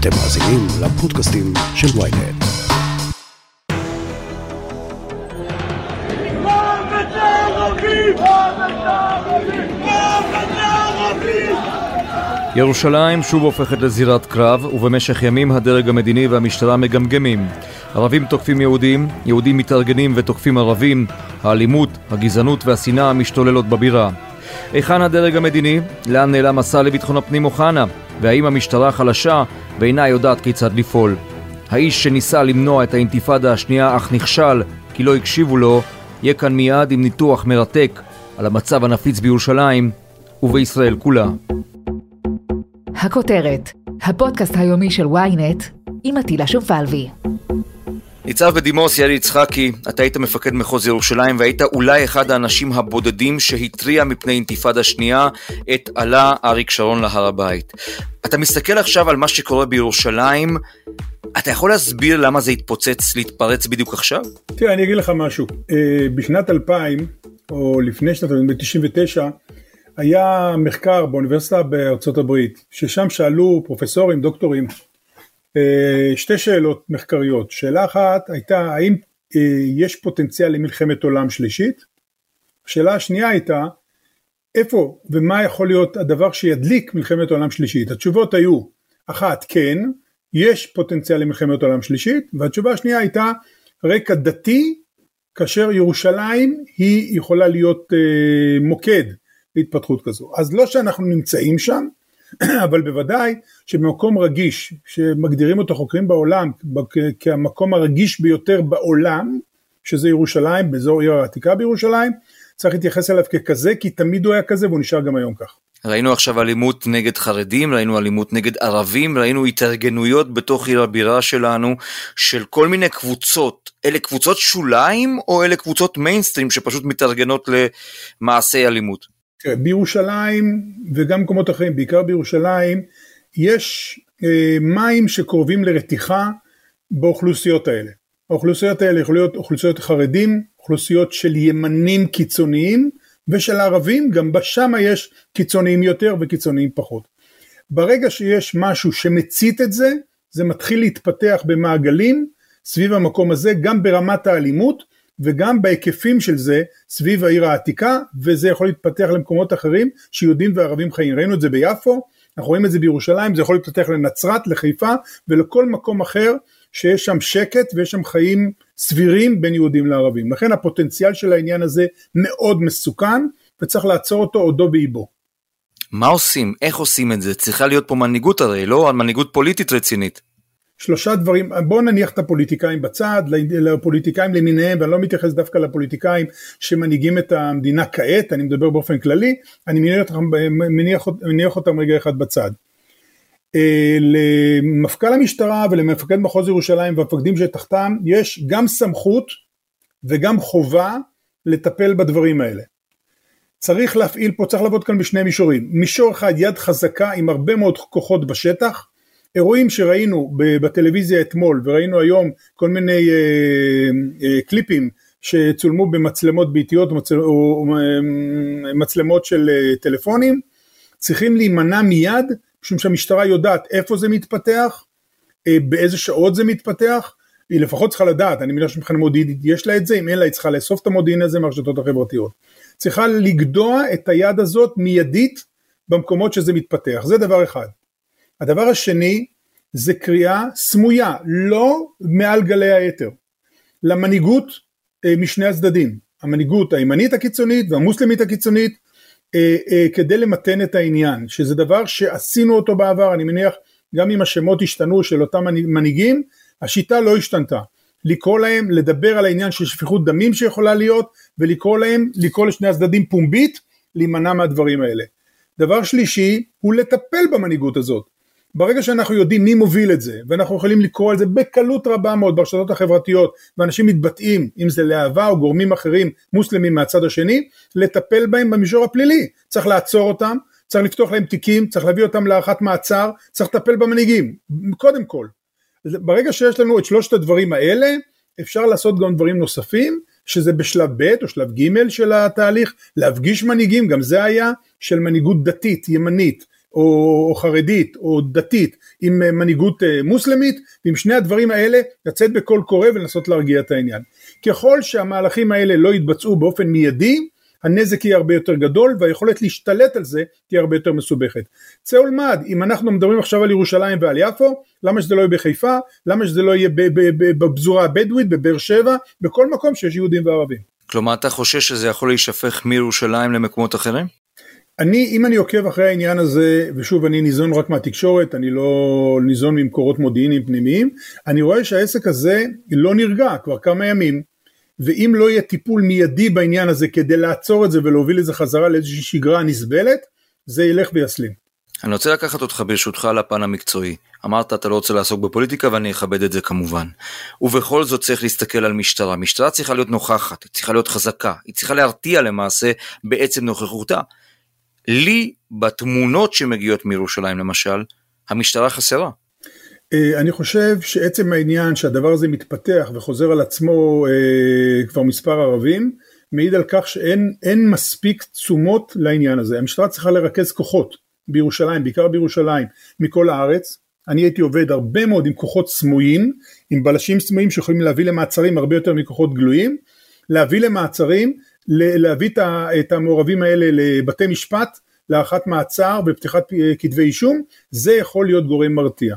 אתם מאזינים לפודקאסטים של ויינט. ירושלים שוב הופכת לזירת קרב, ובמשך ימים הדרג המדיני והמשטרה מגמגמים. ערבים תוקפים יהודים, יהודים מתארגנים ותוקפים ערבים, האלימות, הגזענות והשנאה המשתוללות בבירה. היכן הדרג המדיני? לאן נעלם השר לביטחון הפנים אוחנה? והאם המשטרה חלשה ואינה יודעת כיצד לפעול? האיש שניסה למנוע את האינתיפאדה השנייה אך נכשל כי לא הקשיבו לו, יהיה כאן מיד עם ניתוח מרתק על המצב הנפיץ בירושלים ובישראל כולה. הכותרת, הפודקאסט היומי של ynet עם עטילה שומפלבי. ניצב בדימוס יאיר יצחקי, אתה היית מפקד מחוז ירושלים והיית אולי אחד האנשים הבודדים שהתריע מפני אינתיפאדה שנייה את עלה אריק שרון להר הבית. אתה מסתכל עכשיו על מה שקורה בירושלים, אתה יכול להסביר למה זה התפוצץ להתפרץ בדיוק עכשיו? תראה, אני אגיד לך משהו. אה, בשנת 2000, או לפני שנת 2000, ב-99, היה מחקר באוניברסיטה בארצות הברית, ששם שאלו פרופסורים, דוקטורים, שתי שאלות מחקריות. שאלה אחת הייתה, האם אה, יש פוטנציאל למלחמת עולם שלישית? השאלה השנייה הייתה, איפה ומה יכול להיות הדבר שידליק מלחמת עולם שלישית? התשובות היו, אחת, כן, יש פוטנציאל למלחמת עולם שלישית, והתשובה השנייה הייתה רקע דתי, כאשר ירושלים היא יכולה להיות אה, מוקד להתפתחות כזו. אז לא שאנחנו נמצאים שם, אבל בוודאי שבמקום רגיש, שמגדירים אותו חוקרים בעולם כמקום הרגיש ביותר בעולם, שזה ירושלים, באזור עיר העתיקה בירושלים, צריך להתייחס אליו ככזה, כי תמיד הוא היה כזה והוא נשאר גם היום כך. ראינו עכשיו אלימות נגד חרדים, ראינו אלימות נגד ערבים, ראינו התארגנויות בתוך עיר הבירה שלנו של כל מיני קבוצות. אלה קבוצות שוליים או אלה קבוצות מיינסטרים שפשוט מתארגנות למעשי אלימות? בירושלים וגם במקומות אחרים, בעיקר בירושלים, יש אה, מים שקרובים לרתיחה באוכלוסיות האלה. האוכלוסיות האלה יכולות להיות אוכלוסיות חרדים, אוכלוסיות של ימנים קיצוניים ושל ערבים, גם בשם יש קיצוניים יותר וקיצוניים פחות. ברגע שיש משהו שמצית את זה, זה מתחיל להתפתח במעגלים סביב המקום הזה, גם ברמת האלימות וגם בהיקפים של זה סביב העיר העתיקה, וזה יכול להתפתח למקומות אחרים שיהודים וערבים חיים. ראינו את זה ביפו, אנחנו רואים את זה בירושלים, זה יכול להתפתח לנצרת, לחיפה ולכל מקום אחר שיש שם שקט ויש שם חיים סבירים בין יהודים לערבים. לכן הפוטנציאל של העניין הזה מאוד מסוכן וצריך לעצור אותו עודו באיבו. מה עושים? איך עושים את זה? צריכה להיות פה מנהיגות הרי, לא? מנהיגות פוליטית רצינית. שלושה דברים, בואו נניח את הפוליטיקאים בצד, לפוליטיקאים למיניהם, ואני לא מתייחס דווקא לפוליטיקאים שמנהיגים את המדינה כעת, אני מדבר באופן כללי, אני מניח, מניח, מניח אותם רגע אחד בצד. אה, למפכ"ל המשטרה ולמפקד מחוז ירושלים והמפקדים שתחתם יש גם סמכות וגם חובה לטפל בדברים האלה. צריך להפעיל פה, צריך לעבוד כאן בשני מישורים. מישור אחד, יד חזקה עם הרבה מאוד כוחות בשטח, אירועים שראינו בטלוויזיה אתמול וראינו היום כל מיני אה, אה, קליפים שצולמו במצלמות ביתיות או אה, מצלמות של טלפונים צריכים להימנע מיד משום שהמשטרה יודעת איפה זה מתפתח, באיזה שעות זה מתפתח, היא לפחות צריכה לדעת, אני מניח שמבחינה מודיעינית יש לה את זה, אם אין לה היא צריכה לאסוף את המודיעין הזה מהרשתות החברתיות. צריכה לגדוע את היד הזאת מיידית במקומות שזה מתפתח, זה דבר אחד. הדבר השני זה קריאה סמויה, לא מעל גלי היתר, למנהיגות אה, משני הצדדים, המנהיגות הימנית הקיצונית והמוסלמית הקיצונית, אה, אה, כדי למתן את העניין, שזה דבר שעשינו אותו בעבר, אני מניח גם אם השמות השתנו של אותם מנהיגים, השיטה לא השתנתה. לקרוא להם, לדבר על העניין של שפיכות דמים שיכולה להיות, ולקרוא להם, לקרוא לשני הצדדים פומבית, להימנע מהדברים האלה. דבר שלישי, הוא לטפל במנהיגות הזאת. ברגע שאנחנו יודעים מי מוביל את זה, ואנחנו יכולים לקרוא על זה בקלות רבה מאוד ברשתות החברתיות, ואנשים מתבטאים, אם זה להבה או גורמים אחרים מוסלמים מהצד השני, לטפל בהם במישור הפלילי. צריך לעצור אותם, צריך לפתוח להם תיקים, צריך להביא אותם להארכת מעצר, צריך לטפל במנהיגים, קודם כל. ברגע שיש לנו את שלושת הדברים האלה, אפשר לעשות גם דברים נוספים, שזה בשלב ב' או שלב ג' של התהליך, להפגיש מנהיגים, גם זה היה, של מנהיגות דתית, ימנית, או, או חרדית או דתית עם מנהיגות מוסלמית ועם שני הדברים האלה לצאת בקול קורא ולנסות להרגיע את העניין. ככל שהמהלכים האלה לא יתבצעו באופן מיידי הנזק יהיה הרבה יותר גדול והיכולת להשתלט על זה תהיה הרבה יותר מסובכת. צא ולמד, אם אנחנו מדברים עכשיו על ירושלים ועל יפו, למה שזה לא יהיה בחיפה, למה שזה לא יהיה בפזורה הבדואית, בבאר שבע, בכל מקום שיש יהודים וערבים. כלומר אתה חושש שזה יכול להישפך מירושלים למקומות אחרים? אני, אם אני עוקב אחרי העניין הזה, ושוב אני ניזון רק מהתקשורת, אני לא ניזון ממקורות מודיעיניים פנימיים, אני רואה שהעסק הזה לא נרגע כבר כמה ימים. ואם לא יהיה טיפול מיידי בעניין הזה כדי לעצור את זה ולהוביל את זה חזרה לאיזושהי שגרה נסבלת, זה ילך ויסלים. אני רוצה לקחת אותך ברשותך לפן המקצועי. אמרת אתה לא רוצה לעסוק בפוליטיקה ואני אכבד את זה כמובן. ובכל זאת צריך להסתכל על משטרה. משטרה צריכה להיות נוכחת, היא צריכה להיות חזקה, היא צריכה להרתיע למעשה בעצם נוכחותה. לי, בתמונות שמגיעות מירושלים למשל, המשטרה חסרה. אה, אני חושב שעצם העניין שהדבר הזה מתפתח וחוזר על עצמו אה, כבר מספר ערבים, מעיד על כך שאין מספיק תשומות לעניין הזה. המשטרה צריכה לרכז כוחות בירושלים, בעיקר בירושלים, מכל הארץ. אני הייתי עובד הרבה מאוד עם כוחות סמויים, עם בלשים סמויים שיכולים להביא למעצרים הרבה יותר מכוחות גלויים, להביא למעצרים, להביא את המעורבים האלה לבתי משפט, להארכת מעצר ופתיחת אה, כתבי אישום, זה יכול להיות גורם מרתיע.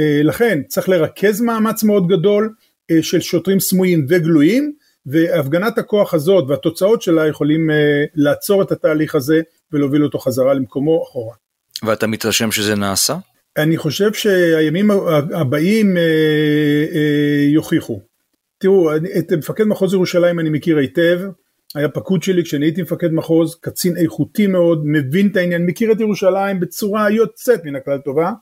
אה, לכן צריך לרכז מאמץ מאוד גדול אה, של שוטרים סמויים וגלויים והפגנת הכוח הזאת והתוצאות שלה יכולים אה, לעצור את התהליך הזה ולהוביל אותו חזרה למקומו אחורה. ואתה מתרשם שזה נעשה? אני חושב שהימים הבאים יוכיחו. תראו, את מפקד מחוז ירושלים אני מכיר היטב, היה פקוד שלי כשאני הייתי מפקד מחוז, קצין איכותי מאוד, מבין את העניין, מכיר את ירושלים בצורה יוצאת מן הכלל טובה,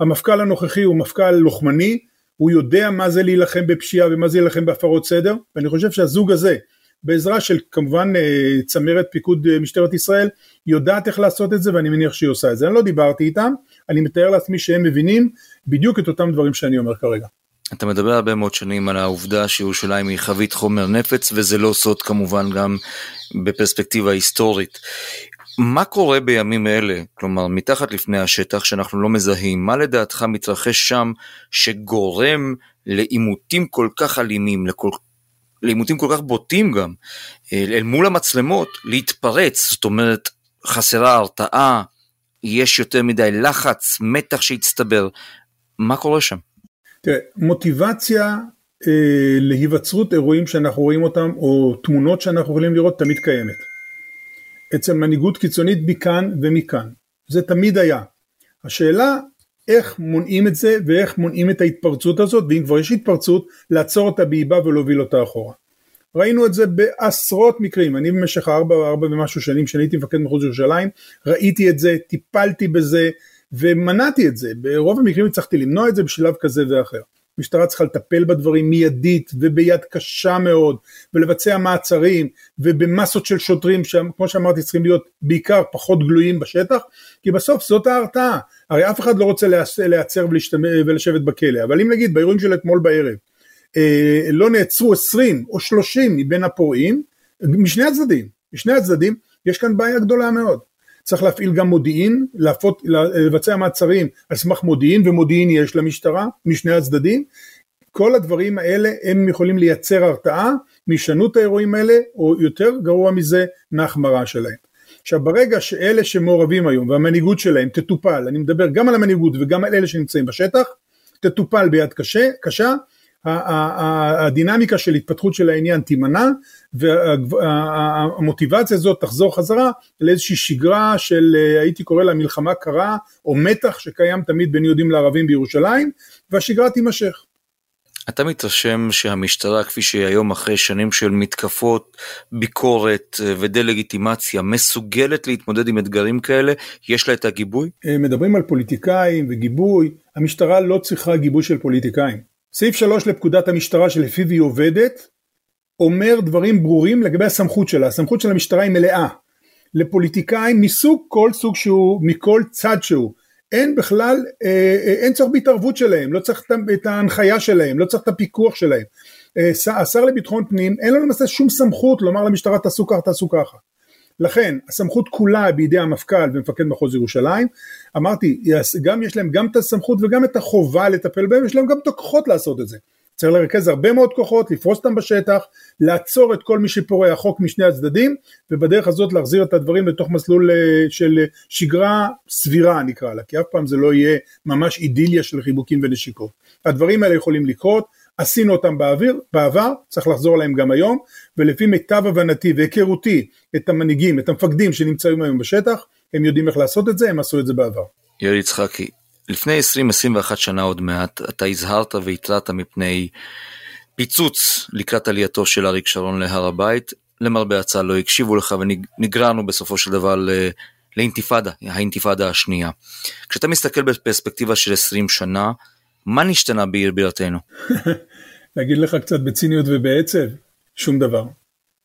המפכ"ל הנוכחי הוא מפכ"ל לוחמני, הוא יודע מה זה להילחם בפשיעה ומה זה להילחם בהפרות סדר, ואני חושב שהזוג הזה, בעזרה של כמובן אה, צמרת פיקוד אה, משטרת ישראל, יודעת איך לעשות את זה ואני מניח שהיא עושה את זה. אני לא דיברתי איתם, אני מתאר לעצמי שהם מבינים בדיוק את אותם דברים שאני אומר כרגע. אתה מדבר הרבה מאוד שנים על העובדה שירושלים היא חבית חומר נפץ וזה לא סוד כמובן גם בפרספקטיבה היסטורית. מה קורה בימים אלה, כלומר מתחת לפני השטח שאנחנו לא מזהים, מה לדעתך מתרחש שם שגורם לעימותים כל כך אלימים, לכל, לעימותים כל כך בוטים גם, אל, אל מול המצלמות, להתפרץ, זאת אומרת חסרה הרתעה, יש יותר מדי לחץ, מתח שהצטבר, מה קורה שם? תראה, מוטיבציה אה, להיווצרות אירועים שאנחנו רואים אותם, או תמונות שאנחנו יכולים לראות, תמיד קיימת. אצל מנהיגות קיצונית מכאן ומכאן. זה תמיד היה. השאלה איך מונעים את זה ואיך מונעים את ההתפרצות הזאת ואם כבר יש התפרצות לעצור אותה באיבה ולהוביל אותה אחורה. ראינו את זה בעשרות מקרים, אני במשך ארבע, ארבע ומשהו שנים כשאני הייתי מפקד מחוץ לירושלים, ראיתי את זה, טיפלתי בזה ומנעתי את זה, ברוב המקרים הצלחתי למנוע את זה בשלב כזה ואחר. משטרה צריכה לטפל בדברים מיידית וביד קשה מאוד ולבצע מעצרים ובמסות של שוטרים שכמו שאמרתי צריכים להיות בעיקר פחות גלויים בשטח כי בסוף זאת ההרתעה. הרי אף אחד לא רוצה להיעצר ולשבת בכלא. אבל אם נגיד באירועים של אתמול בערב אה, לא נעצרו 20 או 30 מבין הפורעים משני הצדדים משני הצדדים יש כאן בעיה גדולה מאוד צריך להפעיל גם מודיעין, להפות, לבצע מעצרים על סמך מודיעין, ומודיעין יש למשטרה משני הצדדים. כל הדברים האלה הם יכולים לייצר הרתעה מהישנות האירועים האלה, או יותר גרוע מזה, מהחמרה שלהם. עכשיו ברגע שאלה שמעורבים היום והמנהיגות שלהם תטופל, אני מדבר גם על המנהיגות וגם על אלה שנמצאים בשטח, תטופל ביד קשה, קשה, הדינמיקה של התפתחות של העניין תימנע והמוטיבציה הזאת תחזור חזרה לאיזושהי שגרה של הייתי קורא לה מלחמה קרה או מתח שקיים תמיד בין יהודים לערבים בירושלים והשגרה תימשך. אתה מתרשם שהמשטרה כפי שהיא היום אחרי שנים של מתקפות, ביקורת ודה-לגיטימציה מסוגלת להתמודד עם אתגרים כאלה? יש לה את הגיבוי? מדברים על פוליטיקאים וגיבוי, המשטרה לא צריכה גיבוי של פוליטיקאים. סעיף 3 לפקודת המשטרה שלפיו היא עובדת אומר דברים ברורים לגבי הסמכות שלה, הסמכות של המשטרה היא מלאה לפוליטיקאים מסוג כל סוג שהוא, מכל צד שהוא, אין בכלל, אה, אה, אין צורך בהתערבות שלהם, לא צריך את ההנחיה שלהם, לא צריך את הפיקוח שלהם. אה, השר לביטחון פנים אין לו למעשה שום סמכות לומר למשטרה תעשו ככה תעשו ככה. לכן הסמכות כולה בידי המפכ"ל ומפקד מחוז ירושלים, אמרתי, גם יש להם גם את הסמכות וגם את החובה לטפל בהם, יש להם גם את הכוחות לעשות את זה. צריך לרכז הרבה מאוד כוחות, לפרוס אותם בשטח, לעצור את כל מי שפורע חוק משני הצדדים, ובדרך הזאת להחזיר את הדברים לתוך מסלול אה, של שגרה סבירה נקרא לה, כי אף פעם זה לא יהיה ממש אידיליה של חיבוקים ונשיקות. הדברים האלה יכולים לקרות, עשינו אותם באוויר, בעבר, צריך לחזור עליהם גם היום, ולפי מיטב הבנתי והיכרותי את המנהיגים, את המפקדים שנמצאים היום בשטח, הם יודעים איך לעשות את זה, הם עשו את זה בעבר. יאיר יצחקי, לפני 20-21 שנה עוד מעט, אתה הזהרת והתרעת מפני פיצוץ לקראת עלייתו של אריק שרון להר הבית, למרבה הצעה לא הקשיבו לך ונגררנו בסופו של דבר לאינתיפאדה, האינתיפאדה השנייה. כשאתה מסתכל בפרספקטיבה של 20 שנה, מה נשתנה בעיר בירתנו? להגיד לך קצת בציניות ובעצב, שום דבר.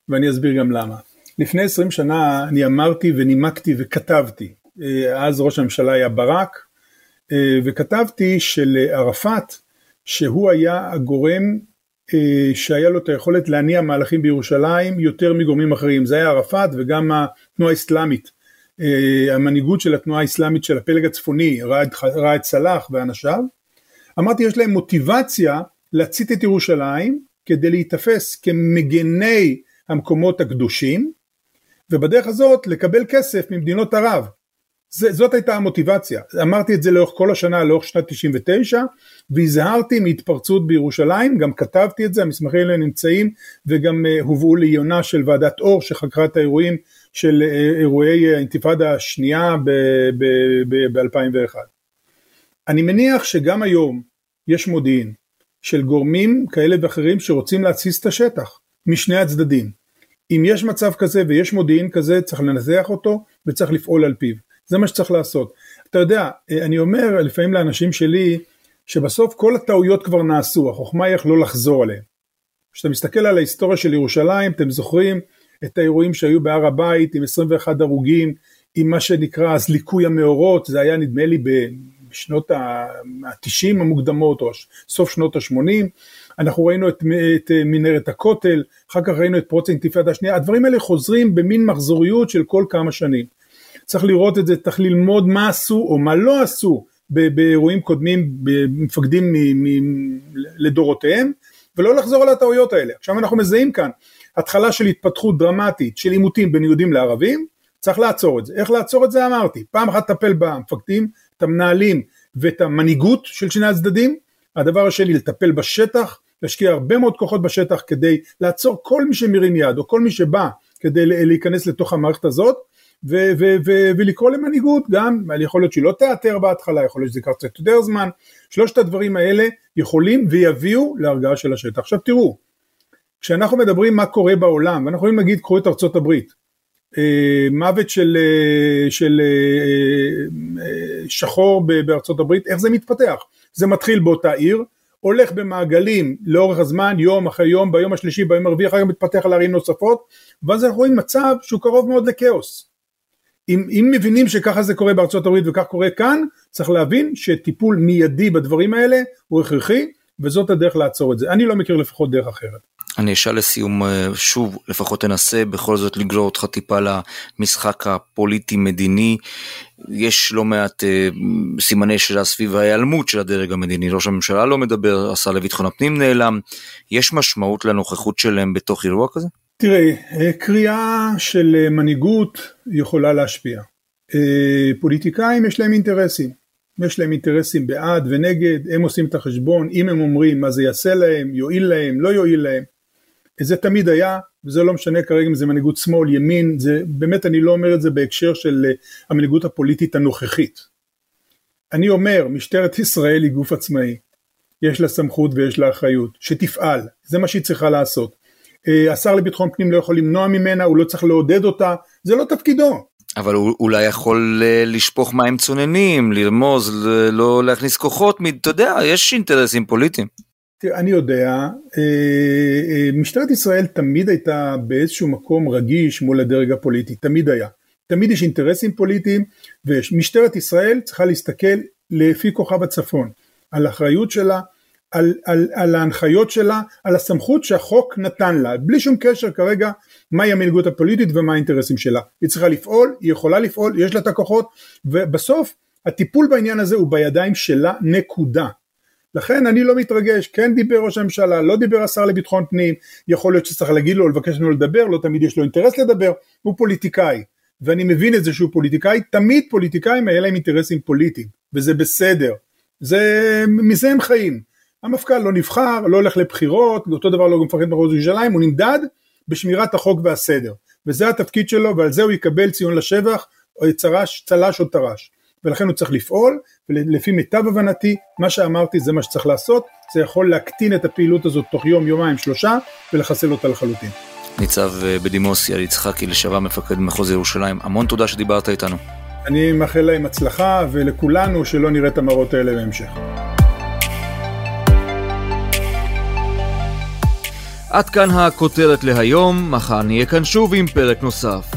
ואני אסביר גם למה. לפני 20 שנה אני אמרתי ונימקתי וכתבתי, אה, אז ראש הממשלה היה ברק, אה, וכתבתי של ערפאת, שהוא היה הגורם אה, שהיה לו את היכולת להניע מהלכים בירושלים יותר מגורמים אחרים, זה היה ערפאת וגם התנועה האסלאמית, המנהיגות של התנועה האסלאמית של הפלג הצפוני, ראאד סלאח ואנשיו, אמרתי יש להם מוטיבציה להצית את ירושלים כדי להיתפס כמגני המקומות הקדושים ובדרך הזאת לקבל כסף ממדינות ערב. זה, זאת הייתה המוטיבציה. אמרתי את זה לאורך כל השנה, לאורך שנת 99, והזהרתי מהתפרצות בירושלים, גם כתבתי את זה, המסמכים האלה נמצאים, וגם uh, הובאו לעיונה של ועדת אור שחקרה את האירועים של uh, אירועי האינתיפאדה השנייה ב-2001. ב- ב- אני מניח שגם היום יש מודיעין של גורמים כאלה ואחרים שרוצים להתסיס את השטח משני הצדדים. אם יש מצב כזה ויש מודיעין כזה צריך לנתח אותו וצריך לפעול על פיו. זה מה שצריך לעשות. אתה יודע, אני אומר לפעמים לאנשים שלי שבסוף כל הטעויות כבר נעשו, החוכמה היא איך לא לחזור עליהן. כשאתה מסתכל על ההיסטוריה של ירושלים, אתם זוכרים את האירועים שהיו בהר הבית עם 21 הרוגים, עם מה שנקרא אז ליקוי המאורות, זה היה נדמה לי בשנות ה-90 המוקדמות או סוף שנות ה-80, אנחנו ראינו את, את מנהרת הכותל, אחר כך ראינו את פרוץ האינתיפאדה השנייה, הדברים האלה חוזרים במין מחזוריות של כל כמה שנים. צריך לראות את זה, צריך ללמוד מה עשו או מה לא עשו באירועים קודמים במפקדים לדורותיהם, ולא לחזור על הטעויות האלה. עכשיו אנחנו מזהים כאן התחלה של התפתחות דרמטית של עימותים בין יהודים לערבים, צריך לעצור את זה. איך לעצור את זה אמרתי, פעם אחת לטפל במפקדים, את המנהלים ואת המנהיגות של שני הצדדים, הדבר השני לטפל בשטח, להשקיע הרבה מאוד כוחות בשטח כדי לעצור כל מי שמרים יד או כל מי שבא כדי להיכנס לתוך המערכת הזאת ו- ו- ו- ולקרוא למנהיגות גם, יכול להיות שהיא לא תיאטר בהתחלה, יכול להיות שזה ייקח קצת יותר זמן, שלושת הדברים האלה יכולים ויביאו להרגעה של השטח. עכשיו תראו, כשאנחנו מדברים מה קורה בעולם, ואנחנו יכולים להגיד קחו את ארצות הברית, מוות של, אה, של אה, שחור בארצות הברית, איך זה מתפתח? זה מתחיל באותה עיר, הולך במעגלים לאורך הזמן, יום אחרי יום, ביום השלישי, ביום הרביעי, אחר כך מתפתח על ערים נוספות, ואז אנחנו רואים מצב שהוא קרוב מאוד לכאוס. אם, אם מבינים שככה זה קורה בארצות הברית וכך קורה כאן, צריך להבין שטיפול מיידי בדברים האלה הוא הכרחי, וזאת הדרך לעצור את זה. אני לא מכיר לפחות דרך אחרת. אני אשאל לסיום אה, שוב, לפחות תנסה בכל זאת לגרור אותך טיפה למשחק הפוליטי-מדיני. יש לא מעט אה, סימני שאלה סביב ההיעלמות של הדרג המדיני. ראש הממשלה לא מדבר, השר לביטחון הפנים נעלם. יש משמעות לנוכחות שלהם בתוך אירוע כזה? תראה, אה, קריאה של אה, מנהיגות יכולה להשפיע. פוליטיקאים יש להם אינטרסים. יש להם אינטרסים בעד ונגד, הם עושים את החשבון, אם הם אומרים מה זה יעשה להם, יועיל להם, לא יועיל להם. זה תמיד היה, וזה לא משנה כרגע אם זה מנהיגות שמאל, ימין, זה באמת אני לא אומר את זה בהקשר של המנהיגות הפוליטית הנוכחית. אני אומר, משטרת ישראל היא גוף עצמאי, יש לה סמכות ויש לה אחריות, שתפעל, זה מה שהיא צריכה לעשות. אה, השר לביטחון פנים לא יכול למנוע ממנה, הוא לא צריך לעודד אותה, זה לא תפקידו. אבל הוא אולי יכול אה, לשפוך מים צוננים, לרמוז, לא להכניס כוחות, אתה יודע, יש אינטרסים פוליטיים. אני יודע, אה, משטרת ישראל תמיד הייתה באיזשהו מקום רגיש מול הדרג הפוליטי, תמיד היה. תמיד יש אינטרסים פוליטיים, ומשטרת ישראל צריכה להסתכל לפי כוכב הצפון, על האחריות שלה, על, על, על ההנחיות שלה, על הסמכות שהחוק נתן לה, בלי שום קשר כרגע מהי המנהיגות הפוליטית ומה האינטרסים שלה. היא צריכה לפעול, היא יכולה לפעול, יש לה את הכוחות, ובסוף הטיפול בעניין הזה הוא בידיים שלה, נקודה. לכן אני לא מתרגש, כן דיבר ראש הממשלה, לא דיבר השר לביטחון פנים, יכול להיות שצריך להגיד לו, לבקש ממנו לדבר, לא תמיד יש לו אינטרס לדבר, הוא פוליטיקאי, ואני מבין את זה שהוא פוליטיקאי, תמיד פוליטיקאים היה להם אינטרסים פוליטיים, וזה בסדר, זה, מזה הם חיים. המפכ"ל לא נבחר, לא הולך לבחירות, אותו דבר לא מפחד מחוז ירושלים, הוא נמדד בשמירת החוק והסדר, וזה התפקיד שלו ועל זה הוא יקבל ציון לשבח, או צרש, צל"ש או טר"ש. ולכן הוא צריך לפעול, ולפי מיטב הבנתי, מה שאמרתי זה מה שצריך לעשות, זה יכול להקטין את הפעילות הזאת תוך יום, יומיים, שלושה, ולחסל אותה לחלוטין. ניצב אה, בדימוס יעל יצחקי, לשעבר מפקד מחוז ירושלים, המון תודה שדיברת איתנו. אני מאחל להם הצלחה, ולכולנו שלא נראה את המראות האלה בהמשך. עד כאן הכותרת להיום, מחר נהיה כאן שוב עם פרק נוסף.